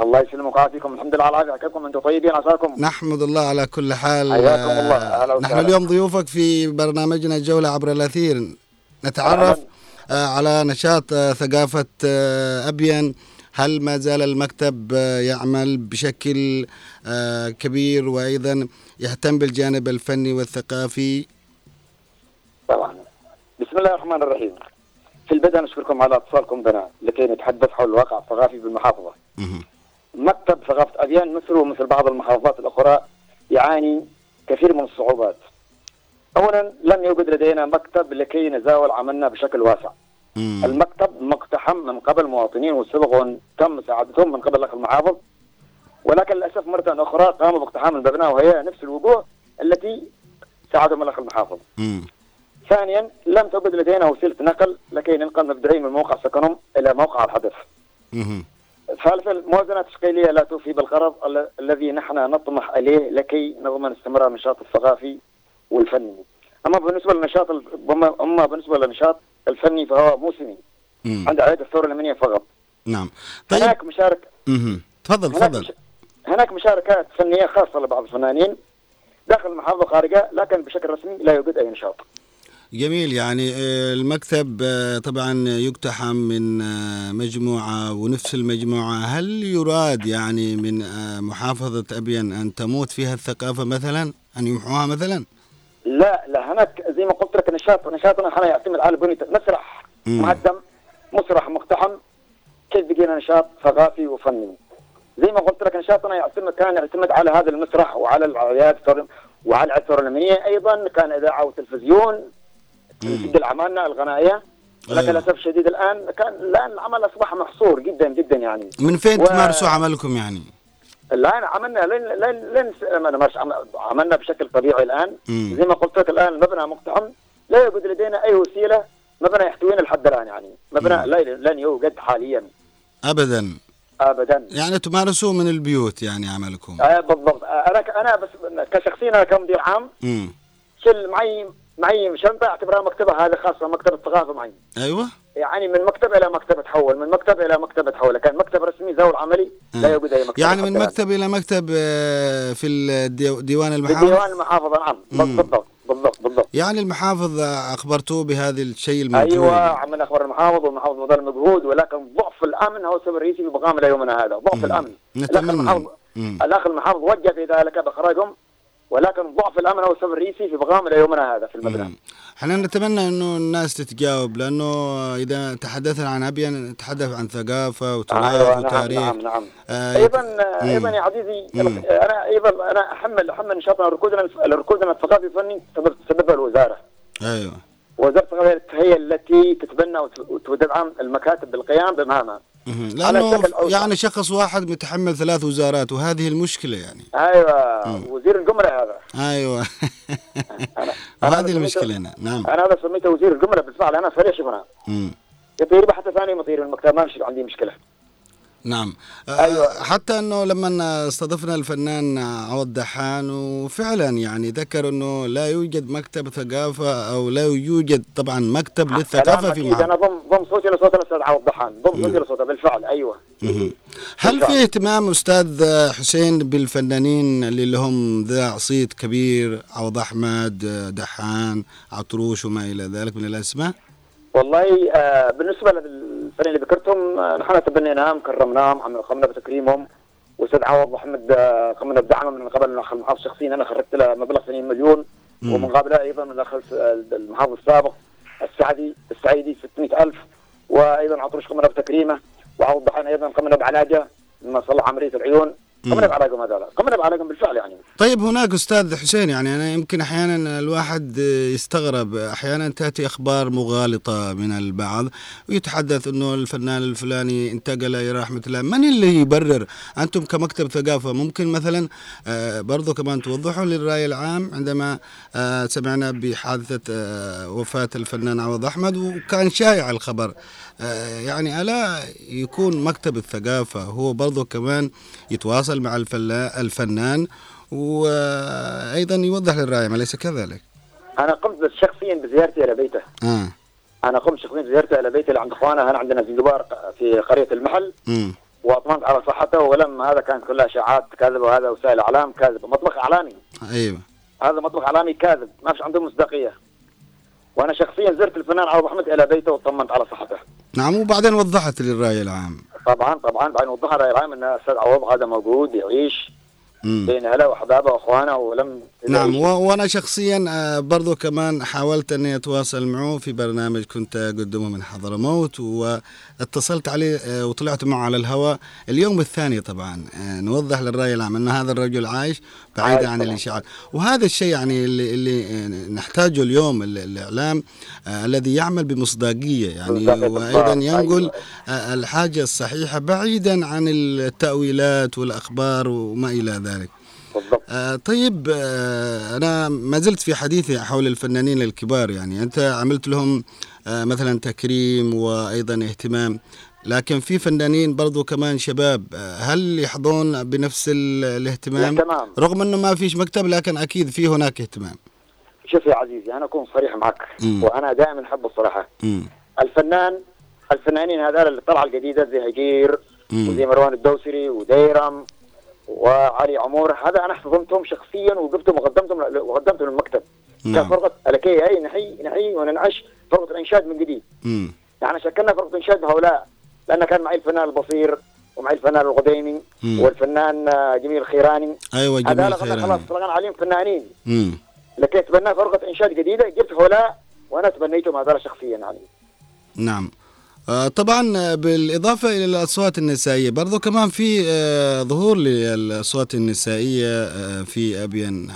Speaker 4: الله يسلمك ويعافيكم. الحمد لله على العافيه كيفكم أنتم طيبين عساكم.
Speaker 1: نحمد الله على كل حال.
Speaker 4: حياكم
Speaker 1: آه،
Speaker 4: الله. أهلا
Speaker 1: نحن
Speaker 4: وسهلا.
Speaker 1: اليوم ضيوفك في برنامجنا جولة عبر الأثير. نتعرف آه، على نشاط آه، ثقافة آه، أبين هل ما زال المكتب آه، يعمل بشكل آه، كبير وأيضا يهتم بالجانب الفني والثقافي؟
Speaker 4: طبعا. بسم الله الرحمن الرحيم. في البدء نشكركم على اتصالكم بنا لكي نتحدث حول الواقع الثقافي بالمحافظة.
Speaker 1: مهم.
Speaker 4: مكتب ثقافة ابيان مثله مثل بعض المحافظات الأخرى يعاني كثير من الصعوبات. اولا لم يوجد لدينا مكتب لكي نزاول عملنا بشكل واسع. المكتب مقتحم من قبل مواطنين وسبق تم مساعدتهم من قبل الاخ المحافظ. ولكن للأسف مرة أخرى قاموا باقتحام المبنى وهي نفس الوجوه التي ساعدهم الأخ المحافظ. ثانيا لم توجد لدينا وسيلة نقل لكي ننقل مبدئيا من موقع سكنهم إلى موقع الحدث. ثالثا الموازنه التشغيليه لا توفي بالغرض ال- الذي نحن نطمح اليه لكي نضمن استمرار النشاط الثقافي والفني. أما بالنسبة للنشاط أما بالنسبة للنشاط الفني فهو موسمي. عند عيد الثورة اليمنية فقط.
Speaker 1: نعم طيب
Speaker 4: هناك مشارك.
Speaker 1: تفضل تفضل
Speaker 4: مش... هناك مشاركات فنية خاصة لبعض الفنانين داخل المحافظة وخارجها لكن بشكل رسمي لا يوجد أي نشاط.
Speaker 1: جميل. يعني آه، المكتب آه، طبعا يقتحم من آه، مجموعة ونفس المجموعة. هل يراد يعني من محافظة أبين أن تموت فيها الثقافة مثلا؟ أن يمحوها مثلا؟
Speaker 4: لا لا هناك زي ما قلت لك نشاط نشاطنا إحنا يعتمد على بنية مسرح. مهدم مسرح مقتحم. كيف بقينا نشاط؟ ثقافي وفني. زي ما قلت لك نشاطنا يعتمد كان يعتمد على هذا المسرح وعلى العياد وعلى الثوره اليمنيه أيضا كان إذاعة وتلفزيون نسجل اعمالنا الغنائية. لكن
Speaker 1: أيوة.
Speaker 4: للأسف الشديد الآن كان الآن العمل أصبح محصور جدا جدا يعني.
Speaker 1: من فين
Speaker 4: و-
Speaker 1: تمارسوا عملكم يعني؟
Speaker 4: الآن عملنا لن لن لن عم- عملنا بشكل طبيعي الآن.
Speaker 1: مم.
Speaker 4: زي ما قلت لك الآن المبنى مقتحم لا يوجد لدينا أي وسيلة مبنى يحتوينا لحد الآن يعني. مبنى لا لن يوجد حاليا.
Speaker 1: ابدا.
Speaker 4: ابدا.
Speaker 1: يعني تمارسوا من البيوت يعني عملكم.
Speaker 4: آه بالضبط. آه أنا أنا بس كشخصيا أنا كمدير عام.
Speaker 1: امم
Speaker 4: شل معي معي شنطه اعتبرها مكتبة هذه خاصة مكتبة ثقافة معي
Speaker 1: أيوه
Speaker 4: يعني من مكتب إلى مكتب تحول من مكتب إلى مكتب تحول كان مكتب رسمي ذو العملي لا
Speaker 1: آه.
Speaker 4: يوجد أي مكتب
Speaker 1: يعني من. مكتب إلى مكتب آه، في الديو- ديوان المحافظ
Speaker 4: بديوان المحافظة نعم. بالضبط بالضبط بالضبط
Speaker 1: يعني المحافظ آه، أخبرتوه بهذا الشيء الموجود
Speaker 4: أيوه عملنا أخبار المحافظ والمحافظ بذل مجهود ولكن ضعف الأمن هو السبب الرئيسي في بقائنا إلى يومنا هذا ضعف
Speaker 1: مم.
Speaker 4: الأمن
Speaker 1: نتمنى.
Speaker 4: الاخ المحافظ وجه في ذلك باخراجهم ولكن ضعف الأمن هو السبب الرئيسي في بقائنا إلى يومنا هذا في المبنى.
Speaker 1: إحنا نتمنى إنه الناس تتجاوب لأنه إذا تحدثنا عن ابين نتحدث عن ثقافة وتراث
Speaker 4: نعم
Speaker 1: وتاريخ
Speaker 4: نعم نعم
Speaker 1: آه،
Speaker 4: أيضا
Speaker 1: مم.
Speaker 4: أيضا يا عزيزي
Speaker 1: مم.
Speaker 4: أنا أيضا أنا أحمل أحمل نشاطنا ركودنا ركودنا الثقافي الفني سبب سببها الوزارة
Speaker 1: أيوه
Speaker 4: وزارة الثقافة هي التي تتبنى وت- وتدعم المكاتب بالقيام بمهامها لأنه.
Speaker 1: يعني شخص واحد متحمل ثلاث وزارات وهذه المشكلة يعني.
Speaker 4: أيوه وزير الجمله هذا.
Speaker 1: أيوه.
Speaker 4: أنا
Speaker 1: وهذه المشكلة هنا. نعم.
Speaker 4: أنا هذا سميته وزير الجمله بالفعل أنا فريق شغلنا
Speaker 1: مم.
Speaker 4: يطير حتى ثاني مطير من المكتب ما عندي مشكلة.
Speaker 1: نعم آه،
Speaker 4: أيوة.
Speaker 1: حتى إنه لما استضفنا الفنان عوض دحان وفعلا يعني ذكر إنه لا يوجد مكتب ثقافة أو لا يوجد طبعا مكتب للثقافة
Speaker 4: كلام
Speaker 1: في. معبد
Speaker 4: أنا ضم ضم صوتي لصوت الأستاذ عوض ضحان ضم صوتي لصوته بالفعل
Speaker 1: أيوه. هل في اهتمام أستاذ حسين بالفنانين اللي لهم ذاع صيت كبير عوض أحمد دحان عطروش وما إلى ذلك من الأسماء؟
Speaker 4: والله آه بالنسبة للفريق اللي ذكرتهم آه نحن تبنيناهم كرمناهم عم- قمنا بتكريمهم وأستاذ عوض محمد آه قمنا بدعمه من قبل الاخ المحافظ شخصيا. أنا خرجت له مبلغ 80 مليون. ومن قبلها أيضا الاخ الس- المحافظ السابق السعدي السعيدي 600000 وأيضا عطروش قمنا بتكريمه. وعوض أيضا قمنا بعلاجه لما صلح عملية العيون. قمنا
Speaker 1: مم.
Speaker 4: بعلاجهم هذول؟ قمنا بعلاجهم بالفعل يعني؟
Speaker 1: طيب هناك أستاذ حسين يعني أنا يمكن أحيانا الواحد يستغرب. أحيانا تأتي أخبار مغالطة من البعض ويتحدث إنه الفنان الفلاني انتقل إلى رحمة الله. من اللي يبرر؟ أنتم كمكتب ثقافة ممكن مثلا آه، برضو كمان توضحوا للرأي العام عندما آه، سمعنا بحادثة آه، وفاة الفنان عوض أحمد وكان شائع الخبر. يعني ألا يكون مكتب الثقافة هو برضو كمان يتواصل مع الفنان وأيضا يوضح للراعي اليس كذلك؟
Speaker 4: أنا قمت شخصيا بزيارتي إلى بيته.
Speaker 1: آه.
Speaker 4: أنا قمت شخصيا بزيارته إلى بيته عند إخوانه هنا عندنا في دبار في قرية المحل.
Speaker 1: امم
Speaker 4: وأطمنت على صحته ولم هذا كانت كلها إشاعات كاذبه وهذا وسائل إعلام كاذبه مطبخ إعلامي.
Speaker 1: أيوه.
Speaker 4: هذا مطبخ إعلامي كاذب ما فيش عنده مصداقية. وأنا شخصيا زرت الفنان عوض احمد إلى بيته واطمنت على صحته.
Speaker 1: نعم وبعدين وضحت للراي العام.
Speaker 4: طبعا طبعا. بعدين وضحها الرأي العام إن الأستاذ عوض هذا موجود يعيش. بين أهله وأحبابه وأخوانه ولم
Speaker 1: نعم وأنا شخصيا آه، برضو كمان حاولت إني أتواصل معه في برنامج كنت أقدمه من حضرموت واتصلت عليه آه، وطلعت معه على الهواء اليوم الثاني طبعا آه، نوضح للرأي العام ان هذا الرجل عايش بعيد عن. الاشاعات وهذا الشيء يعني اللي, اللي نحتاجه اليوم ال- الإعلام الذي يعمل بمصداقية يعني
Speaker 4: وأيضا.
Speaker 1: ينقل
Speaker 4: أيوة.
Speaker 1: آه، الحاجة الصحيحة بعيدا عن التأويلات والأخبار وما إلى ذلك
Speaker 4: بالضبط
Speaker 1: آه طيب آه أنا ما زلت في حديثي حول الفنانين الكبار يعني أنت عملت لهم آه مثلا تكريم وأيضا اهتمام لكن في فنانين برضو كمان شباب آه هل يحظون بنفس ال- الاهتمام
Speaker 4: الاهتمام.
Speaker 1: رغم أنه ما فيش مكتب لكن أكيد في هناك اهتمام
Speaker 4: شوف يا عزيزي أنا أكون صريح معك
Speaker 1: مم.
Speaker 4: وأنا دائما أحب الصراحة
Speaker 1: مم.
Speaker 4: الفنان الفنانين هذول اللي طلع الجديدة زي هجير. وزي مروان الدوسري وديرم وعلي عمور هذا أنا احتضنتهم شخصيا وقفتهم وقدمتهم وقدمتهم للمكتب
Speaker 1: نعم.
Speaker 4: كان فرقه الكي هي نحي نحي وننعش فرقة الإنشاد من جديد
Speaker 1: مم.
Speaker 4: يعني شكلنا فرقة انشاد بهؤلاء لأن كان معي الفنان البصير ومعي الفنان الغديمي. والفنان آه، جميل الخيراني هذول
Speaker 1: جميل
Speaker 4: خلاص
Speaker 1: خيرا
Speaker 4: طلعنا عليهم فنانين
Speaker 1: مم.
Speaker 4: لكي تبنى فرقة إنشاد جديدة جبت هؤلاء وأنا تبنيتهم هذول شخصيا يعني
Speaker 1: نعم طبعا آه، بالإضافة إلى الأصوات النسائية برضو كمان في آه، ظهور للأصوات النسائية آه، في أبين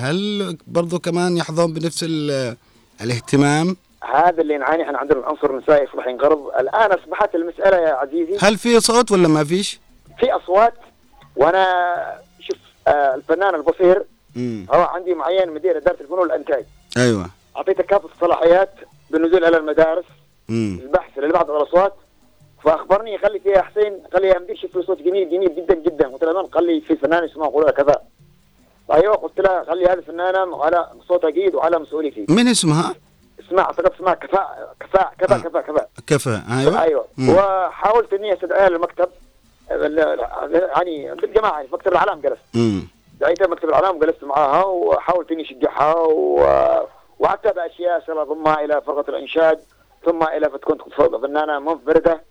Speaker 1: هل برضو كمان يحظون بنفس ال- الاهتمام؟
Speaker 4: هذا اللي نعاني إحنا عندنا العنصر النسائي يصبح ينقرض. الآن أصبحت المسألة يا عزيزي.
Speaker 1: هل في صوت ولا ما فيش؟
Speaker 4: في أصوات وأنا شوف آه الفنان البصير
Speaker 1: مم.
Speaker 4: هو عندي معين مدير إدارة الفنون والإنتاج.
Speaker 1: أيوه.
Speaker 4: أعطيته كافة الصلاحيات بالنزول على المدارس. البحث لبعض الأصوات فأخبرني خلي فيها حسين خلي يا مدير شوف صوت جميل جميل جدا جدا قلت له "من؟ خلي في فنان اسمه يقول كذا أيوه قلت له خلي هذه الفنانه وعلى صوتها جيد وعلى مسؤوليتي
Speaker 1: من اسمها؟
Speaker 4: اسمع اعتقد اسمها كفاء كفاء كفاء
Speaker 1: آه.
Speaker 4: كفاء كفاء
Speaker 1: كفى أيوه
Speaker 4: أيوه
Speaker 1: مم.
Speaker 4: وحاولت إني استدعيها للمكتب يعني بالجماعه يعني في مكتب الإعلام جلست. دعيتها مكتب الإعلام وجلست معاها وحاولت إني أشجعها و... وعدتها باشياء الله ضمها إلى فرقة الإنشاد ثم إلى فتكون فنانه منفردة.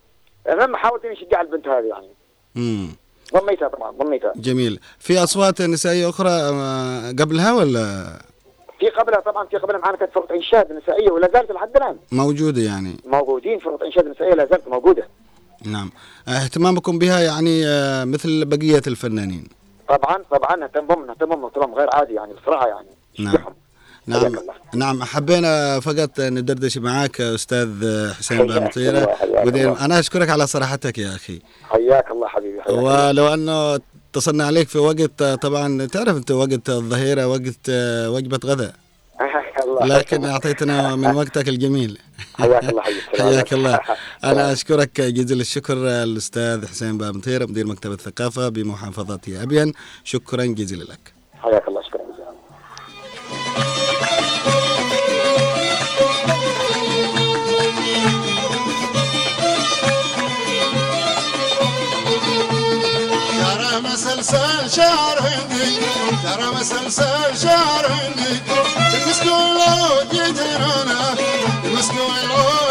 Speaker 4: المهم حاولت إني أشجع البنت هذه يعني.
Speaker 1: مم.
Speaker 4: ضميتها طبعا ضميتها.
Speaker 1: جميل. في أصوات نسائية أخرى آه، قبلها ولا؟
Speaker 4: في قبلها طبعا في قبلها معنا كانت فرقة إنشاد نسائية ولا زالت لحد الآن.
Speaker 1: موجودة يعني.
Speaker 4: موجودين فرقة إنشاد نسائية لا زالت موجودة.
Speaker 1: نعم. اهتمامكم بها يعني آه، مثل بقية الفنانين.
Speaker 4: طبعا طبعا بهم نهتم بهم اهتمام غير عادي يعني بصراحة يعني.
Speaker 1: نعم. نعم. نعم حبينا فقط ندردش معك أستاذ حسين بامطيره. أنا أشكرك على صراحتك يا أخي.
Speaker 4: حياك الله حبيبي حياك.
Speaker 1: ولو انه اتصلنا عليك في وقت طبعا تعرف أنت وقت الظهيرة وقت وجبة غداء. لكن أعطيتنا من وقتك الجميل.
Speaker 4: حياك الله حبيبي
Speaker 1: حياك الله. أنا أشكرك جزيل الشكر الأستاذ حسين بامطيره مدير مكتب الثقافة بمحافظه ابين شكرا جزيلا لك.
Speaker 4: حياك الله.
Speaker 5: شهرندی درم سمسر شهرندی تمسكوا
Speaker 1: الله جيتنا تمسكوا الله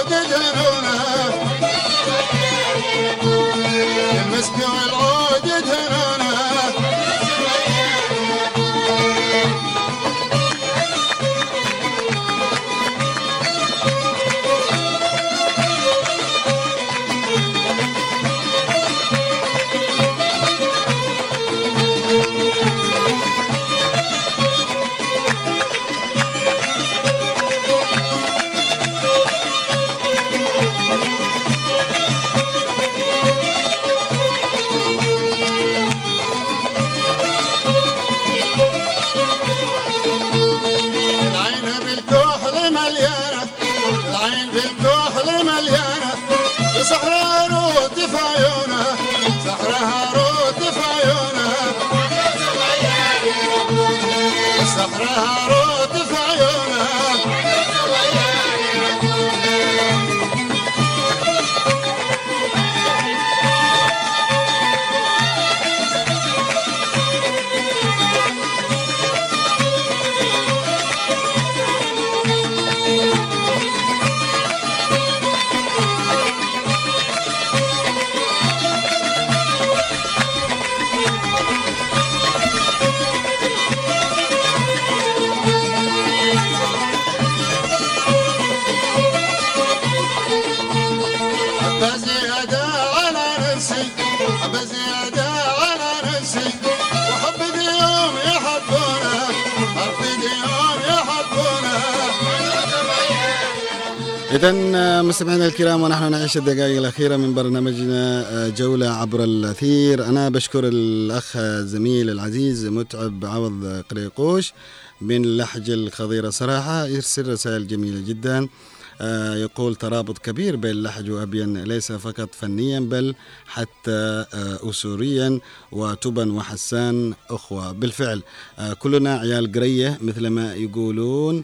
Speaker 1: نعيش الدقائق الأخيرة من برنامجنا آه، جولة عبر الأثير. أنا بشكر الأخ الزميل العزيز متعب عوض قريقوش من لحج الخضيرة. صراحة يرسل رسائل جميلة جدا. آه، يقول ترابط كبير بين لحج وأبين ليس فقط فنيا بل حتى آه، أسوريا وتبن وحسان أخوة. بالفعل كلنا عيال قرية مثل ما يقولون.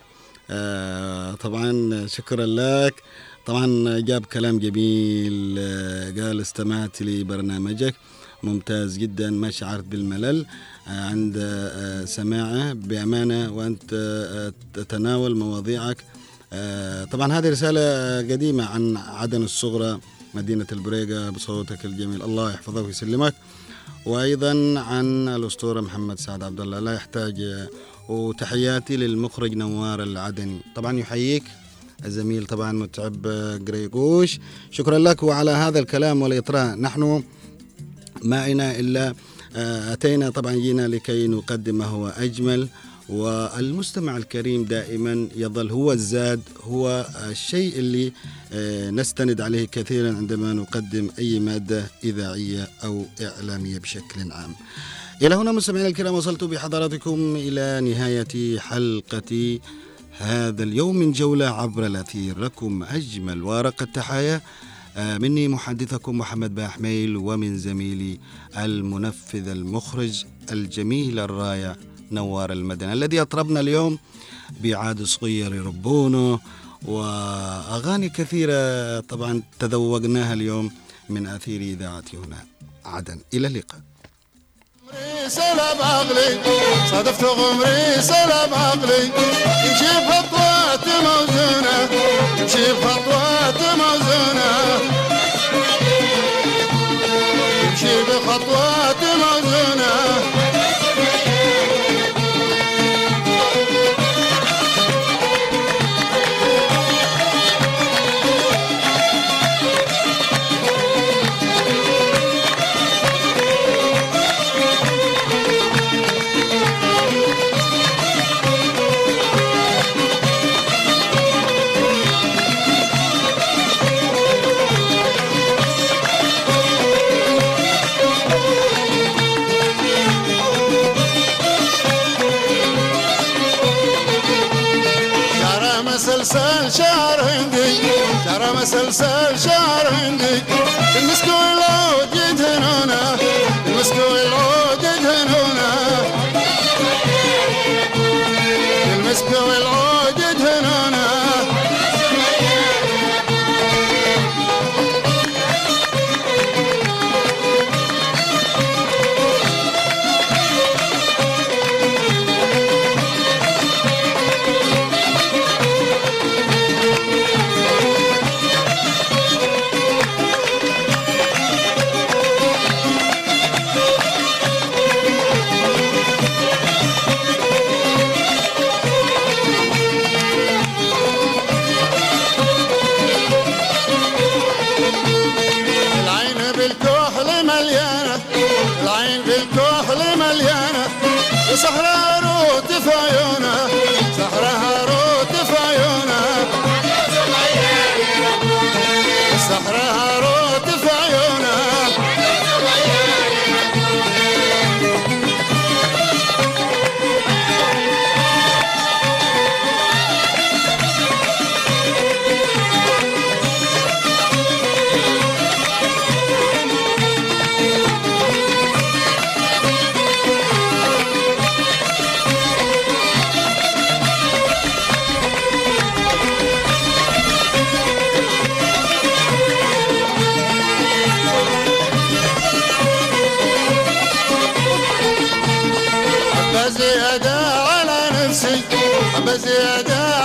Speaker 1: طبعا شكرا لك. طبعا جاب كلام جميل آه، قال استمعت لبرنامجك. ممتاز جدا ما شعرت بالملل. آه، عند آه، سماعه بأمانة وأنت آه، تتناول مواضيعك. طبعا هذه رسالة قديمة عن عدن الصغرى مدينة البريقة بصوتك الجميل. الله يحفظك ويسلمك. وأيضا عن الأسطورة محمد سعد عبد الله لا يحتاج وتحياتي للمخرج نوار العدني. طبعا يحييك. الزميل طبعا متعب قريقوش. شكرا لك وعلى هذا الكلام والإطراء. نحن ما إنا إلا آه، أتينا طبعا جينا لكي نقدم ما هو أجمل.
Speaker 6: والمستمع الكريم دائما يظل هو الزاد هو الشيء اللي آه، نستند عليه كثيرا عندما نقدم أي مادة إذاعية أو إعلامية بشكل عام. إلى هنا مستمعينا الكرام وصلت بحضراتكم إلى نهاية حلقة هذا اليوم من جولة عبر الأثير. لكم أجمل وارق التحايا. آه، مني محدثكم محمد باحميل ومن زميلي المنفذ المخرج الجميل الرائع نوار المدني. الذي أطربنا اليوم بعاد صغير ربونه وأغاني كثيرة طبعا تذوقناها اليوم من أثير إذاعة هنا. عدن إلى اللقاء.
Speaker 1: سلام عقلي صادفت غمري سلام عقلي. يمشي بخطوات موزونة يمشي بخطوات موزونة يمشي بخطوات مسلسل شعر هندي حبة